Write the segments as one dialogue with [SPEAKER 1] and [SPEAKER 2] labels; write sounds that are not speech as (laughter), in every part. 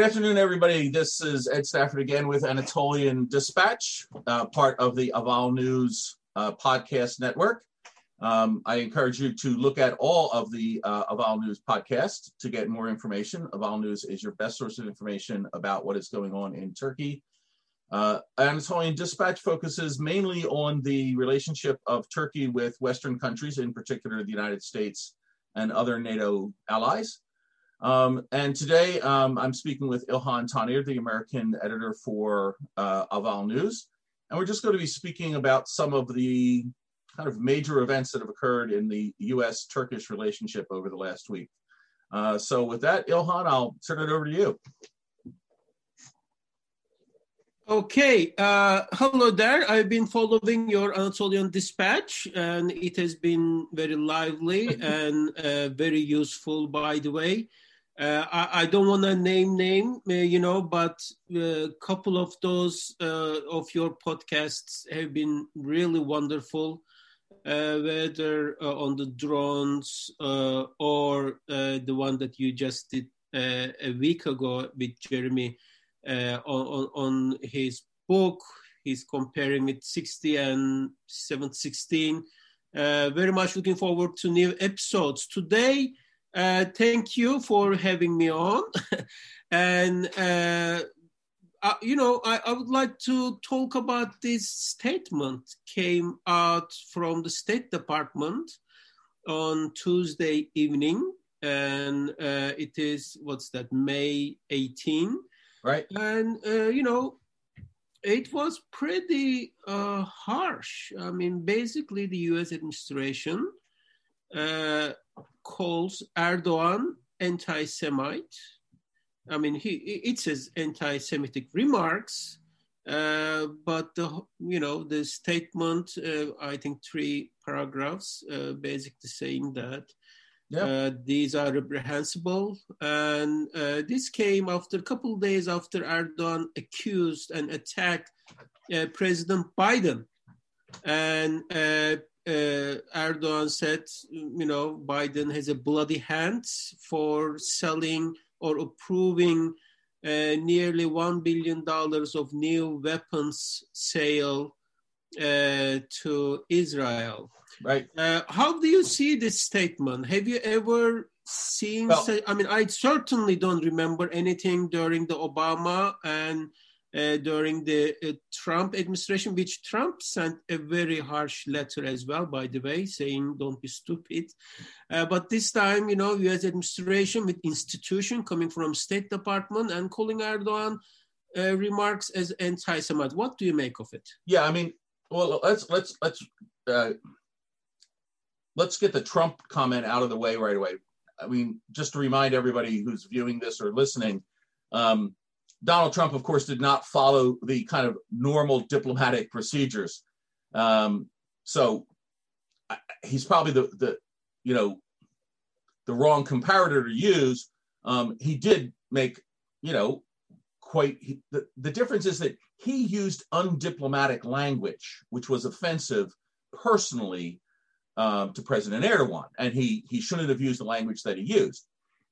[SPEAKER 1] Good afternoon, everybody. This is Ed Stafford again with Anatolian Dispatch, uh, part of the Ahval News uh, podcast network. Um, I encourage you to look at all of the uh, Ahval News podcasts to get more information. Ahval News is your best source of information about what is going on in Turkey. Uh, Anatolian Dispatch focuses mainly on the relationship of Turkey with Western countries, in particular the United States and other NATO allies. Um, and today um, I'm speaking with Ilhan Tanir, the American editor for uh, Ahval News. And we're just going to be speaking about some of the kind of major events that have occurred in the US Turkish relationship over the last week. Uh, so, with that, Ilhan, I'll turn it over to you.
[SPEAKER 2] Okay, uh, hello there. I've been following your Anatolian Dispatch, and it has been very lively and uh, very useful, by the way. Uh, I, I, don't want to name name, uh, you know, but a uh, couple of those uh, of your podcasts have been really wonderful, uh, whether uh, on the drones or the one that you just did a week ago with Jeremy on, on, his book. He's comparing it 60 and 716. very much looking forward to new episodes. Today, uh, thank you for having me on. (laughs) and, uh, uh, you know, I, I, would like to talk about this statement came out from the State Department on Tuesday evening. And uh, it is, what's that, May 18.
[SPEAKER 1] Right.
[SPEAKER 2] And, uh, you know, it was pretty uh, harsh. I mean, basically, the US administration uh, calls Erdogan anti-Semite. I mean, he it says anti-Semitic remarks, uh, but the you know the statement, uh, I think three paragraphs, uh, basically saying that yeah. Uh, these are reprehensible, and uh, this came after a couple of days after Erdogan accused and attacked uh, President Biden, and uh, Erdogan said, you know, Biden has a bloody hand for selling or approving uh, nearly $1 billion of new weapons sale uh, to Israel.
[SPEAKER 1] Right.
[SPEAKER 2] Uh, how do you see this statement? Have you ever seen? Well, I mean, I certainly don't remember anything during the Obama and uh, during the uh, Trump administration, which Trump sent a very harsh letter as well, by the way, saying "Don't be stupid." Uh, but this time, you know, U.S. administration with institution coming from State Department and calling Erdogan uh, remarks as anti-Semite. What do you make of it?
[SPEAKER 1] Yeah, I mean, well, let's let's let's uh, let's get the Trump comment out of the way right away. I mean, just to remind everybody who's viewing this or listening. Um, Donald Trump, of course, did not follow the kind of normal diplomatic procedures. Um, so he's probably the, the, you know, the wrong comparator to use. Um, he did make, you know, quite, he, the, the difference is that he used undiplomatic language, which was offensive personally um, to President Erdogan. And he, he shouldn't have used the language that he used.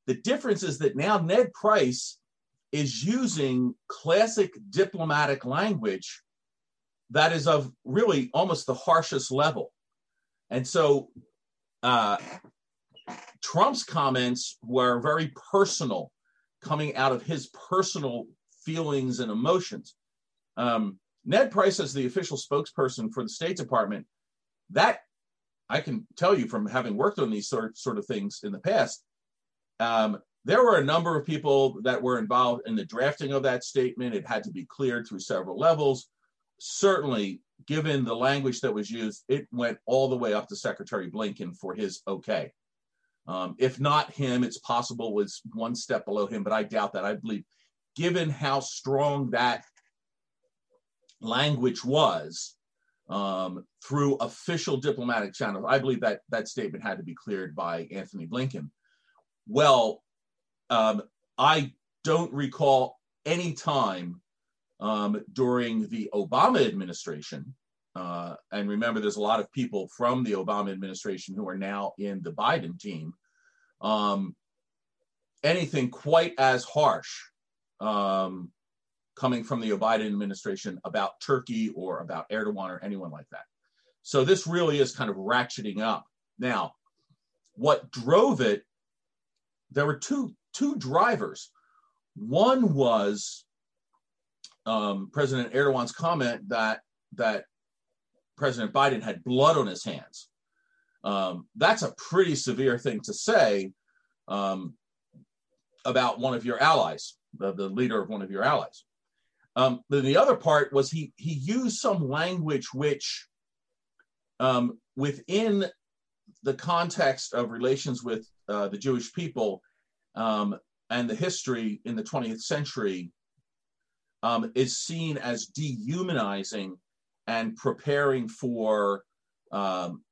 [SPEAKER 1] The difference is that now Ned Price is using classic diplomatic language that is of really almost the harshest level. And so uh, Trump's comments were very personal, coming out of his personal feelings and emotions. Um, Ned Price, as the official spokesperson for the State Department, that I can tell you from having worked on these sort, sort of things in the past, um, there were a number of people that were involved in the drafting of that statement. It had to be cleared through several levels. Certainly, given the language that was used, it went all the way up to Secretary Blinken for his okay. Um, if not him, it's possible was one step below him, but I doubt that. I believe, given how strong that language was um, through official diplomatic channels, I believe that that statement had to be cleared by Anthony Blinken. Well, um, I don't recall any time um, during the Obama administration, uh, and remember, there's a lot of people from the Obama administration who are now in the Biden team, um, anything quite as harsh um, coming from the Biden administration about Turkey or about Erdogan or anyone like that. So this really is kind of ratcheting up. Now, what drove it? There were two two drivers. One was um, President Erdogan's comment that that President Biden had blood on his hands. Um, that's a pretty severe thing to say um, about one of your allies, the, the, leader of one of your allies. Um, the other part was he he used some language which, um, within the context of relations with uh, the Jewish people um, and the history in the 20th century, um, is seen as dehumanizing and preparing for, um,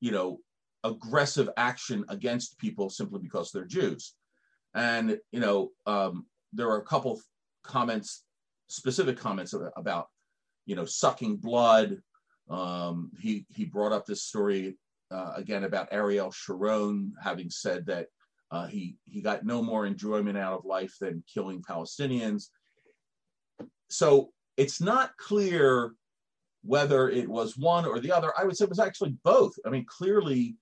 [SPEAKER 1] you know, aggressive action against people simply because they're Jews. And you know, um, there are a couple comments, specific comments about, you know, sucking blood. Um, he he brought up this story uh, again about Ariel Sharon having said that uh, he he got no more enjoyment out of life than killing Palestinians. So it's not clear whether it was one or the other. I would say it was actually both. I mean, clearly,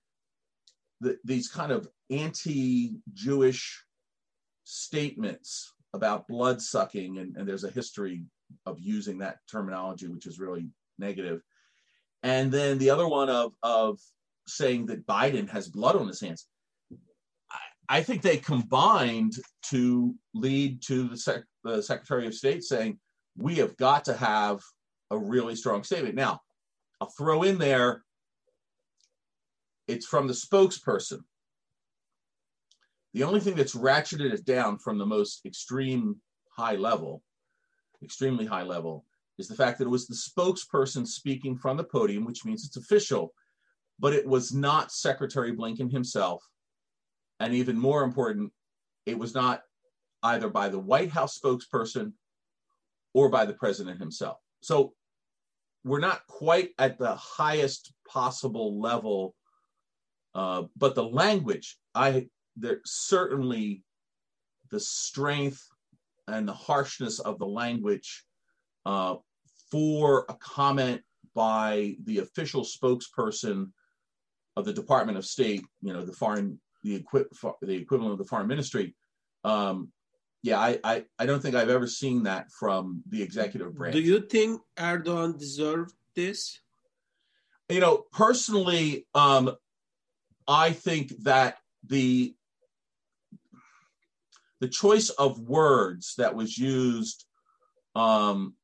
[SPEAKER 1] the, these kind of anti-Jewish statements about blood sucking, and, and there's a history of using that terminology, which is really negative. And then the other one of of saying that Biden has blood on his hands. I, think they combined to lead to the, sec, the Secretary of State saying, we have got to have a really strong statement. Now, I'll throw in there, it's from the spokesperson. The only thing that's ratcheted it down from the most extreme high level, extremely high level, is the fact that it was the spokesperson speaking from the podium, which means it's official, but it was not Secretary Blinken himself. And even more important, it was not either by the White House spokesperson or by the president himself. So we're not quite at the highest possible level, uh, but the language, I there certainly the strength and the harshness of the language uh, for a comment by the official spokesperson of the Department of State, you know, the foreign, the, equi- the equivalent of the foreign ministry, um, yeah, I, I, I don't think I've ever seen that from the executive branch.
[SPEAKER 2] Do you think Erdogan deserved this?
[SPEAKER 1] You know, personally, um, I think that the the choice of words that was used um,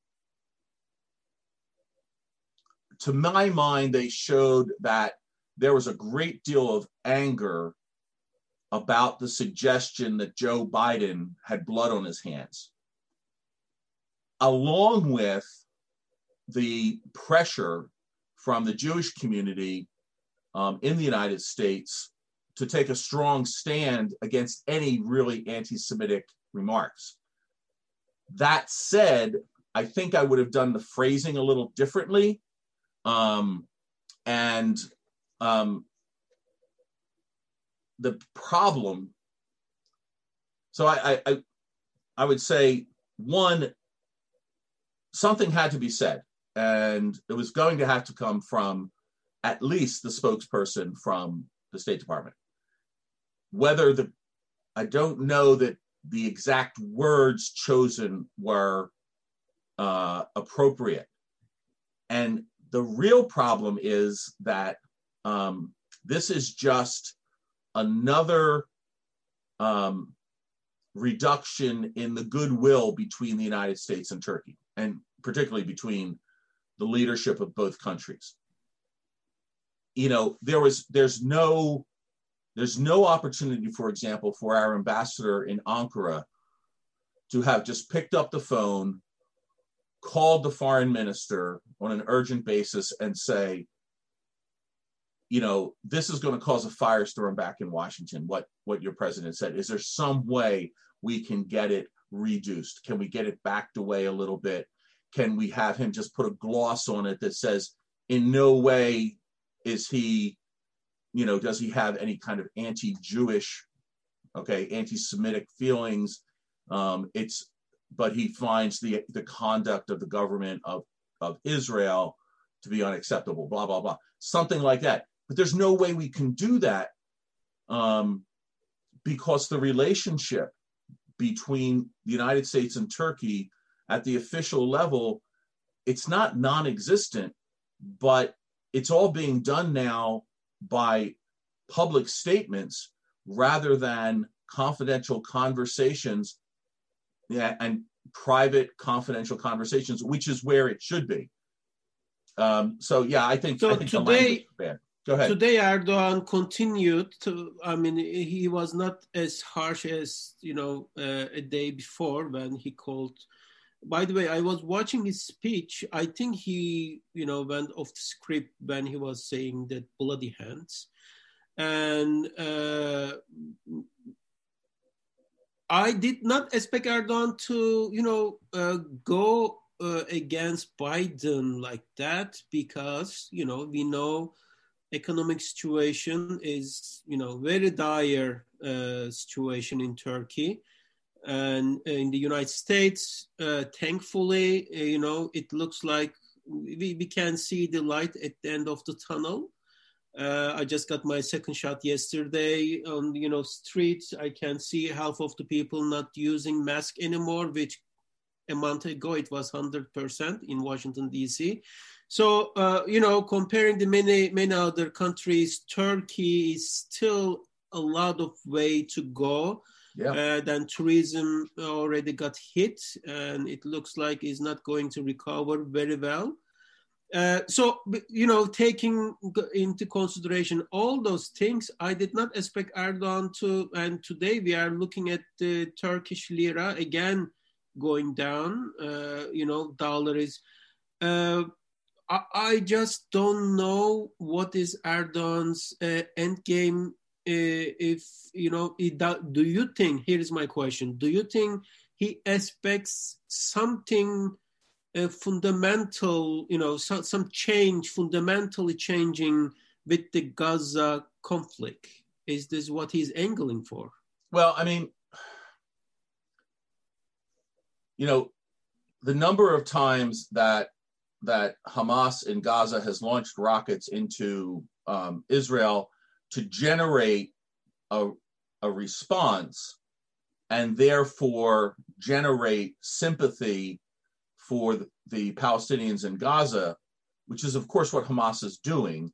[SPEAKER 1] to my mind they showed that there was a great deal of anger about the suggestion that Joe Biden had blood on his hands, along with the pressure from the Jewish community um, in the United States to take a strong stand against any really anti Semitic remarks. That said, I think I would have done the phrasing a little differently. Um, and um, the problem. So I, I, I would say one, something had to be said, and it was going to have to come from at least the spokesperson from the State Department. Whether the, I don't know that the exact words chosen were uh, appropriate, and the real problem is that um, this is just another um, reduction in the goodwill between the United States and Turkey, and particularly between the leadership of both countries. You know, there was there's no there's no opportunity, for example, for our ambassador in Ankara to have just picked up the phone, called the foreign minister on an urgent basis, and say, you know, this is going to cause a firestorm back in Washington. What what your president said is there some way we can get it reduced? Can we get it backed away a little bit? Can we have him just put a gloss on it that says, in no way is he, you know, does he have any kind of anti-Jewish, okay, anti-Semitic feelings? Um, it's but he finds the the conduct of the government of of Israel to be unacceptable. Blah blah blah, something like that. But there's no way we can do that um, because the relationship between the United States and Turkey at the official level, it's not non-existent, but it's all being done now by public statements rather than confidential conversations yeah, and private confidential conversations, which is where it should be. Um, so yeah, I think,
[SPEAKER 2] so
[SPEAKER 1] I think
[SPEAKER 2] today,
[SPEAKER 1] bad. Go ahead.
[SPEAKER 2] Today, Erdogan continued to. I mean, he was not as harsh as you know uh, a day before when he called. By the way, I was watching his speech. I think he, you know, went off the script when he was saying that bloody hands, and uh, I did not expect Erdogan to, you know, uh, go uh, against Biden like that because, you know, we know economic situation is, you know, very dire uh, situation in Turkey. And in the United States, uh, thankfully, uh, you know, it looks like we, we can see the light at the end of the tunnel. Uh, I just got my second shot yesterday on you know streets. I can see half of the people not using mask anymore, which a month ago it was hundred percent in Washington D.C. So uh, you know, comparing the many many other countries, Turkey is still a lot of way to go. Yeah. Uh, then tourism already got hit, and it looks like it's not going to recover very well. Uh, so you know taking into consideration all those things i did not expect erdogan to and today we are looking at the turkish lira again going down uh, you know dollar is uh, I, I, just don't know what is erdogan's uh, end game uh, if you know do you think here is my question do you think he expects something a fundamental, you know, some, some change, fundamentally changing with the Gaza conflict? Is this what he's angling for?
[SPEAKER 1] Well, I mean, you know, the number of times that that Hamas in Gaza has launched rockets into um, Israel to generate a, a response and therefore generate sympathy for the Palestinians in Gaza, which is, of course, what Hamas is doing.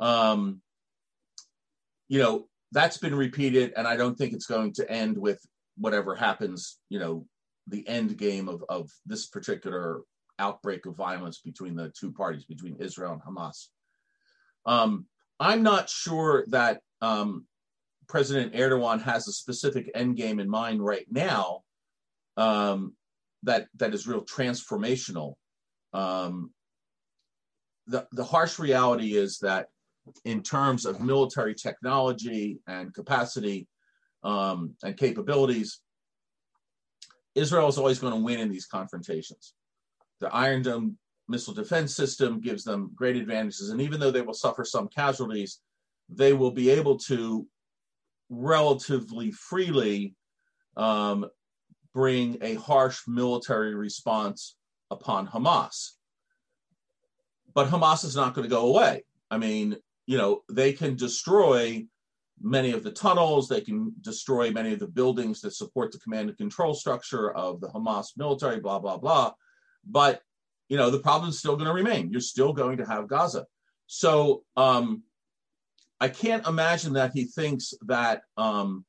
[SPEAKER 1] Um, you know, that's been repeated, and I don't think it's going to end with whatever happens, you know, the end game of, of this particular outbreak of violence between the two parties, between Israel and Hamas. Um, I'm not sure that um, President Erdogan has a specific end game in mind right now. Um, that that is real transformational. Um, the the harsh reality is that in terms of military technology and capacity um, and capabilities, Israel is always going to win in these confrontations. The Iron Dome missile defense system gives them great advantages, and even though they will suffer some casualties, they will be able to relatively freely um, bring a harsh military response upon Hamas. But Hamas is not going to go away. I mean, you know, they can destroy many of the tunnels, they can destroy many of the buildings that support the command and control structure of the Hamas military, blah, blah, blah. But, you know, the problem is still going to remain. You're still going to have Gaza. So um, I can't imagine that he thinks that um,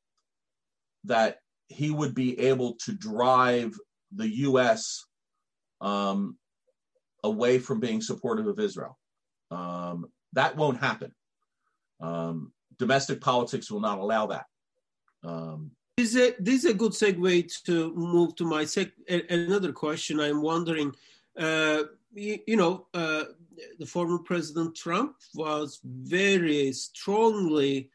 [SPEAKER 1] that he would be able to drive the U.S. Um, away from being supportive of Israel. Um, that won't happen. Um, domestic politics will not allow that. Um,
[SPEAKER 2] this, is a, this is a good segue to move to my sec- another question. I'm wondering, uh, you, you, know, uh, the former President Trump was very strongly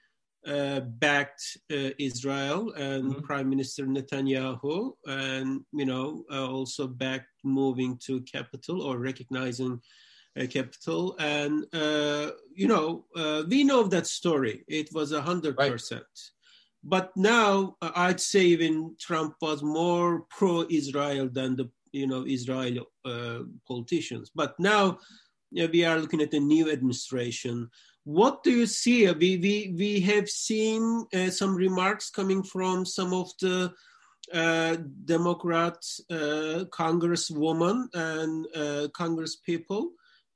[SPEAKER 2] uh, backed uh, Israel and mm-hmm. Prime Minister Netanyahu, and you know uh, also backed moving to capital or recognizing a capital. And uh, you know uh, we know that story. It was a hundred percent. But now uh, I'd say even Trump was more pro-Israel than the you know Israeli uh, politicians. But now we are looking at a new administration. What do you see? We we we have seen uh, some remarks coming from some of the uh, Democrat uh, Congresswoman and uh, Congress people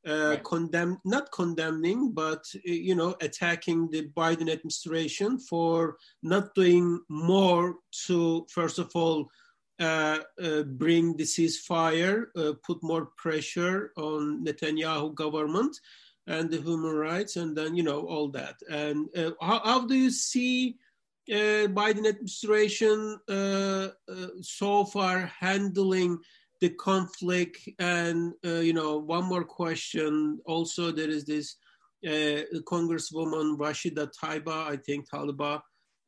[SPEAKER 2] uh, right. condemn not condemning but you know attacking the biden administration for not doing more to first of all uh, uh, bring the ceasefire uh, put more pressure on netanyahu government and the human rights and then you know all that and uh, how, how, do you see uh, biden administration so far handling the conflict and uh, you know one more question. Also there is this uh, congresswoman rashida taiba i think taliba.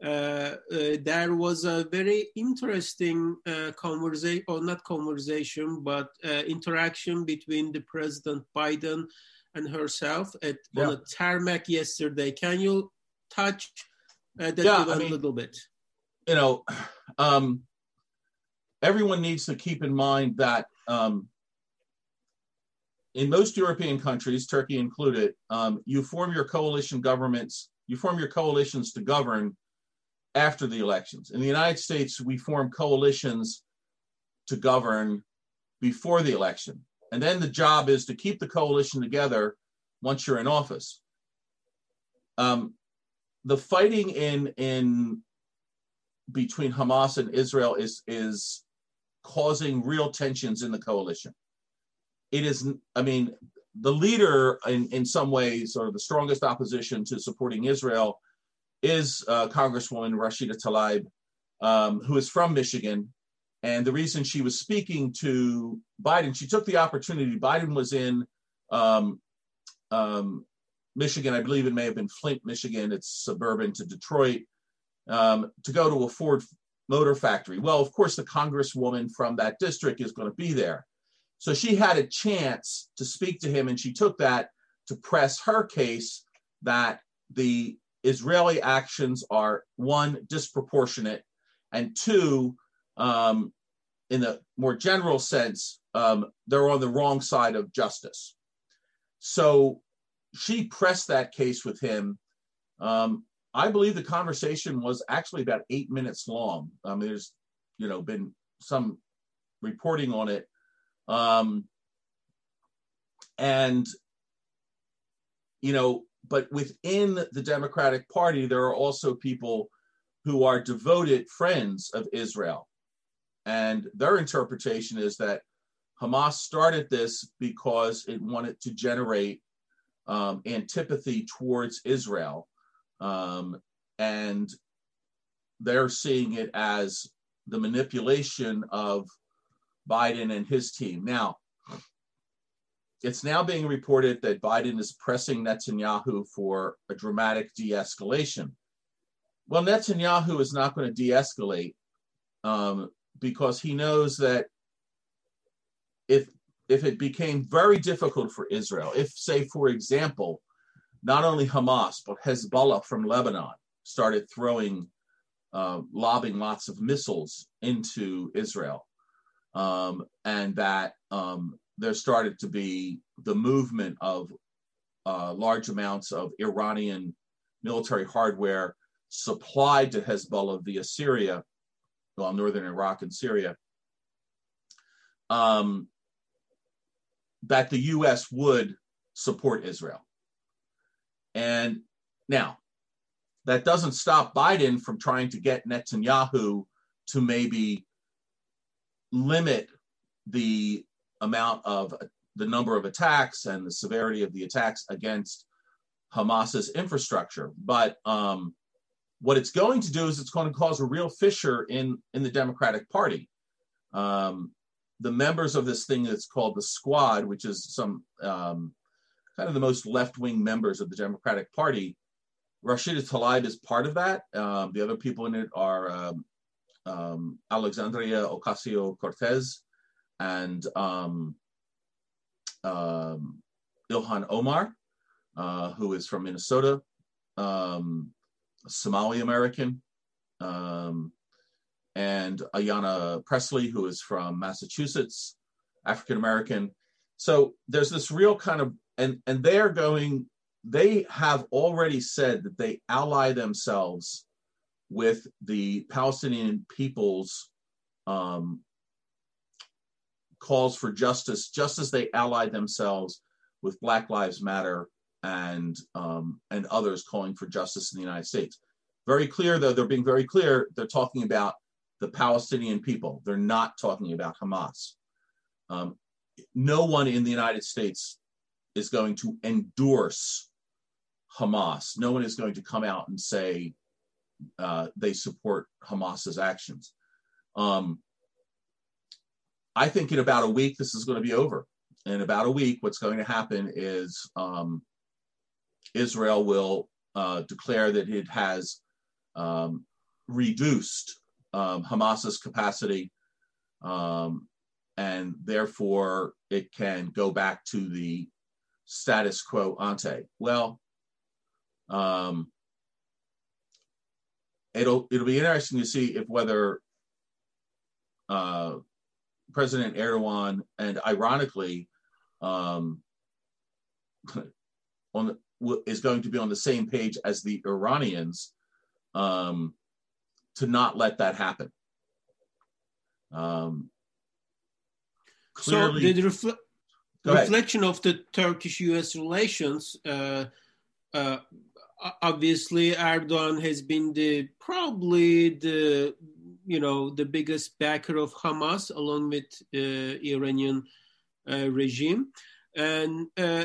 [SPEAKER 2] Uh, uh there was a very interesting uh, conversation or not conversation but uh, interaction between the president biden and herself at yeah. on a tarmac yesterday. Can you touch that yeah, I mean, a little bit?
[SPEAKER 1] you know um, everyone needs to keep in mind that um, in most European countries, Turkey included, um, you form your coalition governments, you form your coalitions to govern after the elections. In the United States, we form coalitions to govern before the election. And then the job is to keep the coalition together once you're in office. Um, the fighting in in between Hamas and Israel is is causing real tensions in the coalition. It is, I mean, the leader in, in some ways, or the strongest opposition to supporting Israel, is uh, Congresswoman Rashida Tlaib, um, who is from Michigan. And the reason she was speaking to Biden, she took the opportunity. Biden was in um, um, Michigan, I believe it may have been Flint, Michigan. It's suburban to Detroit. Um, to go to a Ford motor factory. Well, of course, the congresswoman from that district is going to be there. So she had a chance to speak to him, and she took that to press her case that the Israeli actions are one, disproportionate, and two, um, in the more general sense, um, they're on the wrong side of justice. So she pressed that case with him. Um, I believe the conversation was actually about eight minutes long. I mean, there's, you know, been some reporting on it. Um, and, you know, but within the Democratic Party, there are also people who are devoted friends of Israel. And their interpretation is that Hamas started this because it wanted to generate um, antipathy towards Israel um, and they're seeing it as the manipulation of Biden and his team. Now, it's now being reported that Biden is pressing Netanyahu for a dramatic de escalation. Well, Netanyahu is not going to de escalate um, because he knows that if if it became very difficult for Israel, if, say, for example, not only Hamas, but Hezbollah from Lebanon started throwing, uh, lobbing lots of missiles into Israel. Um, and that um, there started to be the movement of uh, large amounts of Iranian military hardware supplied to Hezbollah via Syria, well, northern Iraq and Syria. Um, that the US would support Israel. And now, that doesn't stop Biden from trying to get Netanyahu to maybe limit the amount of the number of attacks and the severity of the attacks against Hamas's infrastructure. But um, what it's going to do is it's going to cause a real fissure in in the Democratic Party. Um, the members of this thing that's called the Squad, which is some um, kind of the most left wing members of the Democratic Party. Rashida Tlaib is part of that. Um, the other people in it are um, um, Alexandria Ocasio Cortez and um, um, Ilhan Omar, uh, who is from Minnesota, um, Somali American. and Ayanna Pressley, who is from Massachusetts, African American. So there's this real kind of and and they are going. They have already said that they ally themselves with the Palestinian people's um, calls for justice, just as they allied themselves with Black Lives Matter and um, and others calling for justice in the United States. Very clear, though, they're being very clear. They're talking about the Palestinian people. They're not talking about Hamas. Um, no one in the United States is going to endorse Hamas. No one is going to come out and say uh, they support Hamas's actions. Um, I think in about a week, this is going to be over. In about a week, what's going to happen is um, Israel will uh, declare that it has um, reduced um, Hamas's capacity, um, and therefore it can go back to the status quo ante. Well, um, it'll it'll be interesting to see if whether uh, President Erdogan and ironically um, (laughs) on the, is going to be on the same page as the Iranians um, to not let that happen. Um,
[SPEAKER 2] clearly, so the refle- reflection of the Turkish-U.S. relations, uh, uh, obviously Erdogan has been the probably the you know the biggest backer of Hamas along with uh, Iranian uh, regime. And uh,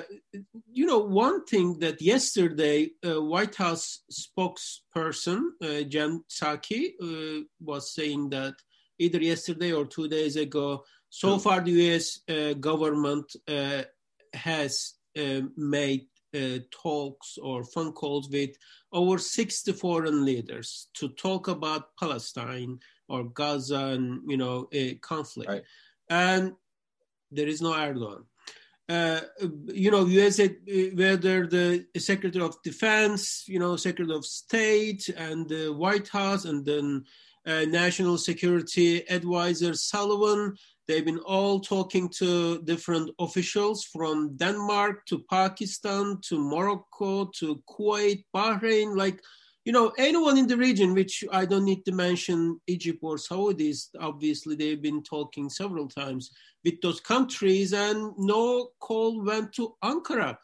[SPEAKER 2] you know, one thing that yesterday uh, White House spokesperson Jen Psaki was saying that either yesterday or two days ago, so far the U.S. Uh, government uh, has made talks or phone calls with over 60 foreign leaders to talk about Palestine or Gaza and you know a conflict, right. and there is no Erdogan uh, you know, US, uh, whether the Secretary of Defense, you know, Secretary of State, and the White House, and then uh, National Security Advisor Sullivan, they've been all talking to different officials from Denmark to Pakistan to Morocco to Kuwait, Bahrain, like you know, anyone in the region, which I don't need to mention Egypt or Saudis, obviously they've been talking several times with those countries, and no call went to Ankara.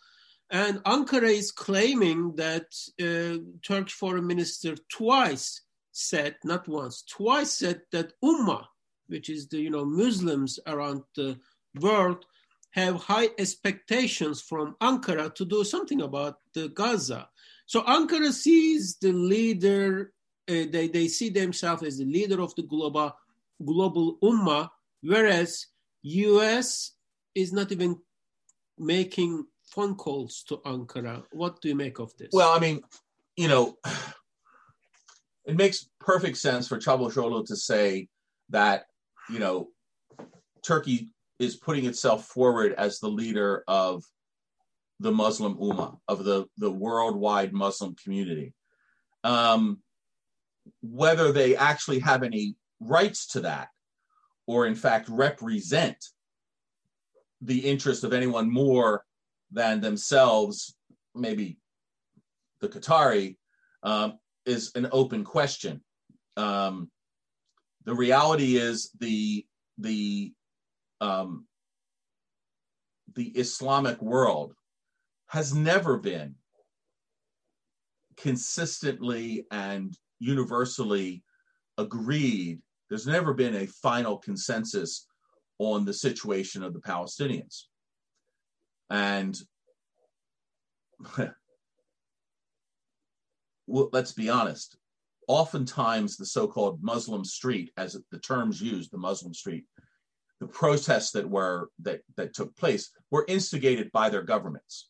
[SPEAKER 2] And Ankara is claiming that uh, Turkish foreign minister twice said, not once, twice said that Ummah, which is the you know Muslims around the world, have high expectations from Ankara to do something about the Gaza. So Ankara sees the leader, uh, they, they see themselves as the leader of the global, global ummah, whereas US is not even making phone calls to Ankara. What do you make of this?
[SPEAKER 1] Well, I mean, you know, it makes perfect sense for Çavuşoğlu to say that, you know, Turkey is putting itself forward as the leader of the Muslim Ummah, of the, the worldwide Muslim community. Um, whether they actually have any rights to that, or in fact represent the interest of anyone more than themselves, maybe the Qatari, um, is an open question. Um, the reality is the the um, the Islamic world has never been consistently and universally agreed. There's never been a final consensus on the situation of the Palestinians. And (laughs) well, let's be honest, oftentimes the so-called Muslim street, as the terms used, the Muslim street, the protests that were that that took place were instigated by their governments.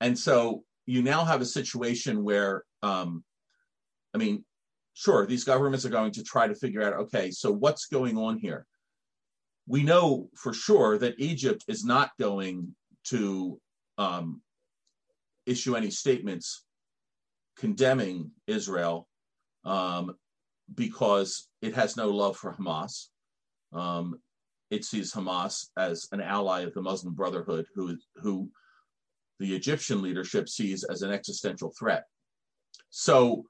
[SPEAKER 1] And so you now have a situation where, um, I mean, sure, these governments are going to try to figure out okay, so what's going on here? We know for sure that Egypt is not going to um, issue any statements condemning Israel. Um, because it has no love for Hamas. Um, it sees Hamas as an ally of the Muslim Brotherhood, who who the Egyptian leadership sees as an existential threat. So,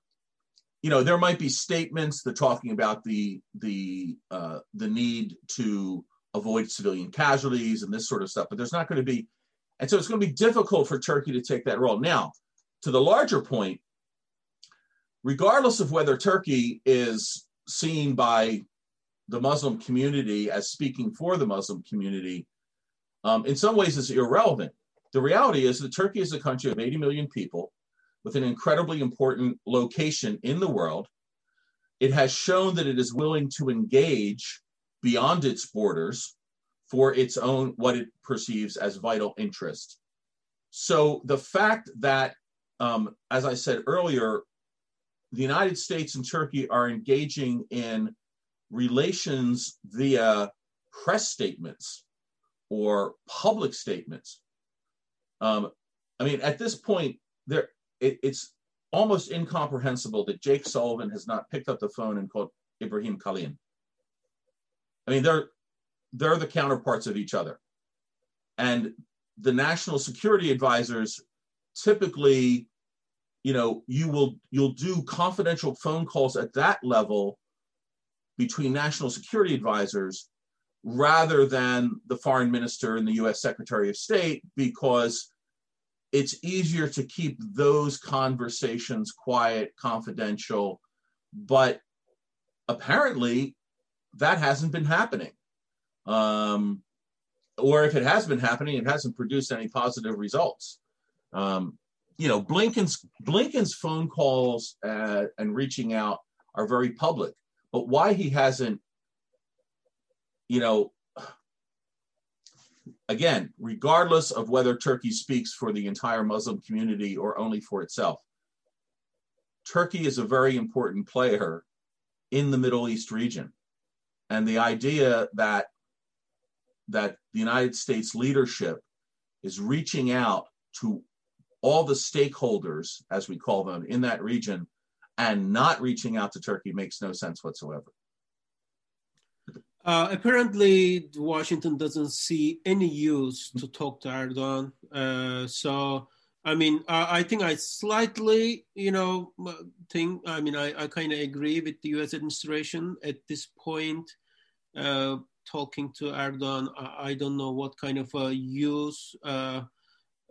[SPEAKER 1] you know, there might be statements that talking about the the uh, the need to avoid civilian casualties and this sort of stuff, but there's not going to be, and so it's going to be difficult for Turkey to take that role. Now, to the larger point, regardless of whether Turkey is seen by the Muslim community as speaking for the Muslim community, um, in some ways is irrelevant. The reality is that Turkey is a country of 80 million people with an incredibly important location in the world. It has shown that it is willing to engage beyond its borders for its own, what it perceives as vital interest. So the fact that, um, as I said earlier, the United States and Turkey are engaging in relations via press statements or public statements. Um, I mean, at this point, there it, it's almost incomprehensible that Jake Sullivan has not picked up the phone and called Ibrahim Kalin. I mean, they're they're the counterparts of each other, and the national security advisors typically, you know, you will you'll do confidential phone calls at that level between national security advisors rather than the foreign minister and the US Secretary of State because it's easier to keep those conversations quiet, confidential, but apparently that hasn't been happening. Um, or if it has been happening, it hasn't produced any positive results. Um, you know, Blinken's Blinken's phone calls uh, and reaching out are very public. But why he hasn't, you know, again, regardless of whether Turkey speaks for the entire Muslim community or only for itself, Turkey is a very important player in the Middle East region. And the idea that that the United States leadership is reaching out to all the stakeholders, as we call them, in that region and not reaching out to Turkey makes no sense whatsoever.
[SPEAKER 2] Uh, apparently, Washington doesn't see any use to talk to Erdogan. Uh, so, I mean, I, I, think I slightly, you know, think. I mean, I, I kind of agree with the U.S. administration at this point. Uh, talking to Erdogan, I, I, don't know what kind of a use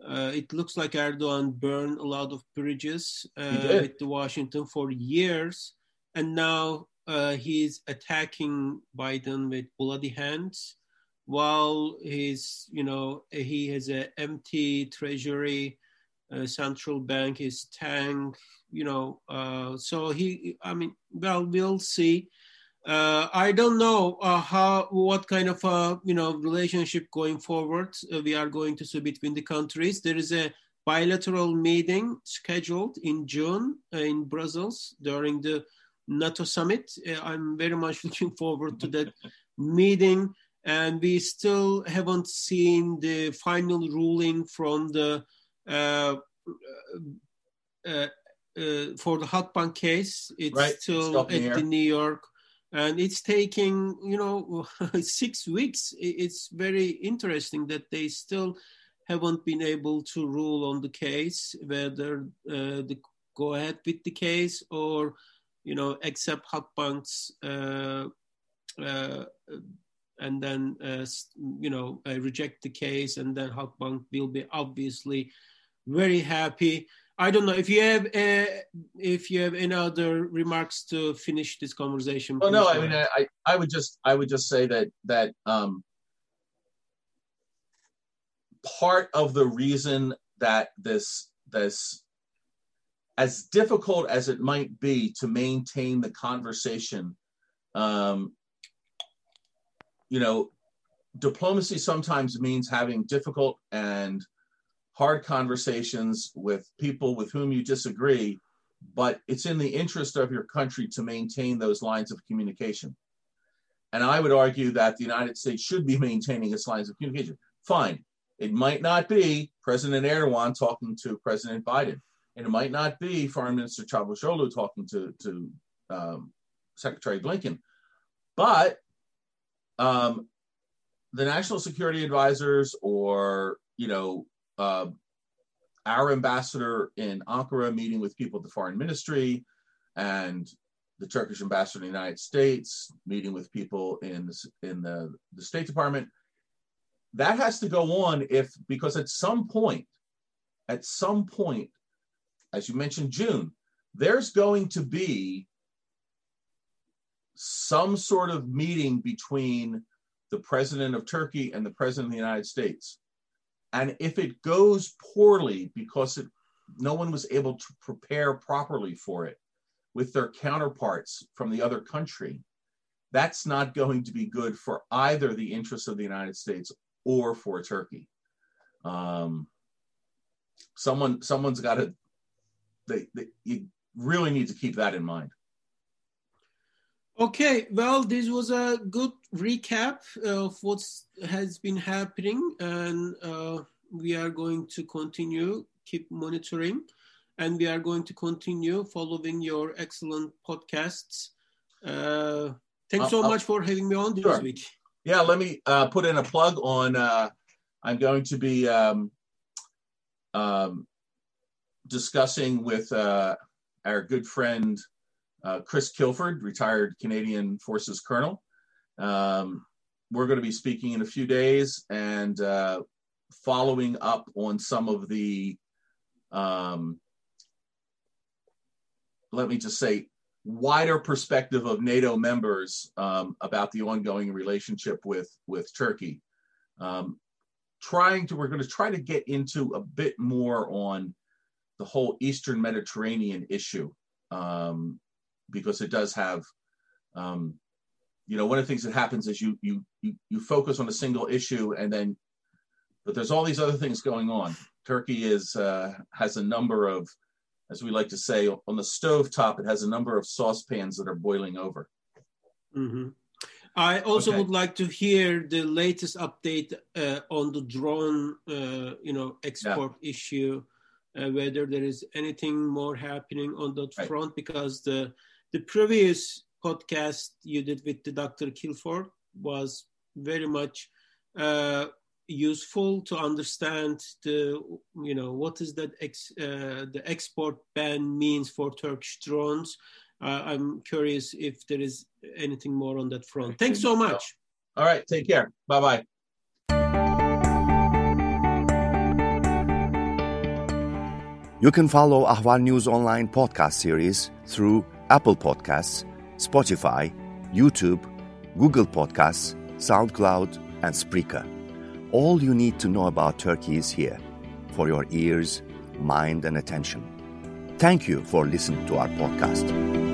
[SPEAKER 2] uh, it looks like Erdogan burned a lot of bridges uh, with Washington for years, and now uh, he's attacking Biden with bloody hands, while he's you know he has an empty treasury, uh, central bank is tank, you know. Uh, so he, I mean, well, we'll see uh, I don't know uh, how what kind of uh, you know relationship going forward uh, we are going to see between the countries. There is a bilateral meeting scheduled in June uh, in Brussels during the NATO summit. Uh, I'm very much (laughs) looking forward to that meeting, and we still haven't seen the final ruling from the. for the Halkbank case, it's
[SPEAKER 1] right.
[SPEAKER 2] still at the New York and it's taking you know (laughs) six weeks. It's very interesting that they still haven't been able to rule on the case whether uh, the go ahead with the case or you know accept Halkbank's uh, uh, and then uh, you know uh, reject the case. And then Halkbank will be obviously very happy I don't know if you have uh, if you have any other remarks to finish this conversation.
[SPEAKER 1] Well, no, I mean, I, I would just I would just say that that um, part of the reason that this this as difficult as it might be to maintain the conversation, um, you know, diplomacy sometimes means having difficult and hard conversations with people with whom you disagree, but it's in the interest of your country to maintain those lines of communication. And I would argue that the United States should be (laughs) maintaining its lines of communication. Fine. It might not be President Erdogan talking to President Biden, and it might not be Foreign Minister Cavusoglu talking to, to um, Secretary Blinken. But um, the national security advisors or, you know, uh, our ambassador in Ankara meeting with people at the foreign ministry and the Turkish ambassador in the United States meeting with people in the, in the, the State Department. That has to go on if, because at some point, at some point, as you mentioned, June, there's going to be some sort of meeting between the president of Turkey and the president of the United States. And if it goes poorly because it, no one was able to prepare properly for it with their counterparts from the other country, that's not going to be good for either the interests of the United States or for Turkey. Um, someone, someone's got to. They, they, you really need to keep that in mind.
[SPEAKER 2] Okay, well, this was a good recap of what has been happening, and uh, we are going to continue, keep monitoring, and we are going to continue following your excellent podcasts. Uh, thanks so uh, much for having me on this sure. week.
[SPEAKER 1] Yeah, let me uh, put in a plug on. Uh, I'm going to be um, um, discussing with uh, our good friend uh, Chris Kilford, retired Canadian Forces Colonel. Um, we're going to be speaking in a few days and uh, following up on some of the, um, let me just say, wider perspective of NATO members um, about the ongoing relationship with with Turkey. Um, trying to, we're going to try to get into a bit more on the whole Eastern Mediterranean issue. Um, because it does have um, you know one of the things that happens is you you you you focus on a single issue and then but there's all these other things going on turkey is uh, has a number of as we like to say on the stove top it has a number of saucepans that are boiling over
[SPEAKER 2] mm-hmm. i also okay. would like to hear the latest update uh, on the drone uh, you know export yeah. issue uh, whether there is anything more happening on that right. front because the the previous podcast you did with the Dr. Kilford was very much uh, useful to understand the you know what is that ex, uh, the export ban means for Turkish drones. Uh, I'm curious if there is anything more on that front. Thanks so much.
[SPEAKER 1] All right, take care. Bye bye.
[SPEAKER 3] You can follow Ahval News Online podcast series through Apple Podcasts, Spotify, YouTube, Google Podcasts, SoundCloud, and Spreaker. All you need to know about Turkey is here for your ears, mind, and attention. Thank you for listening to our podcast.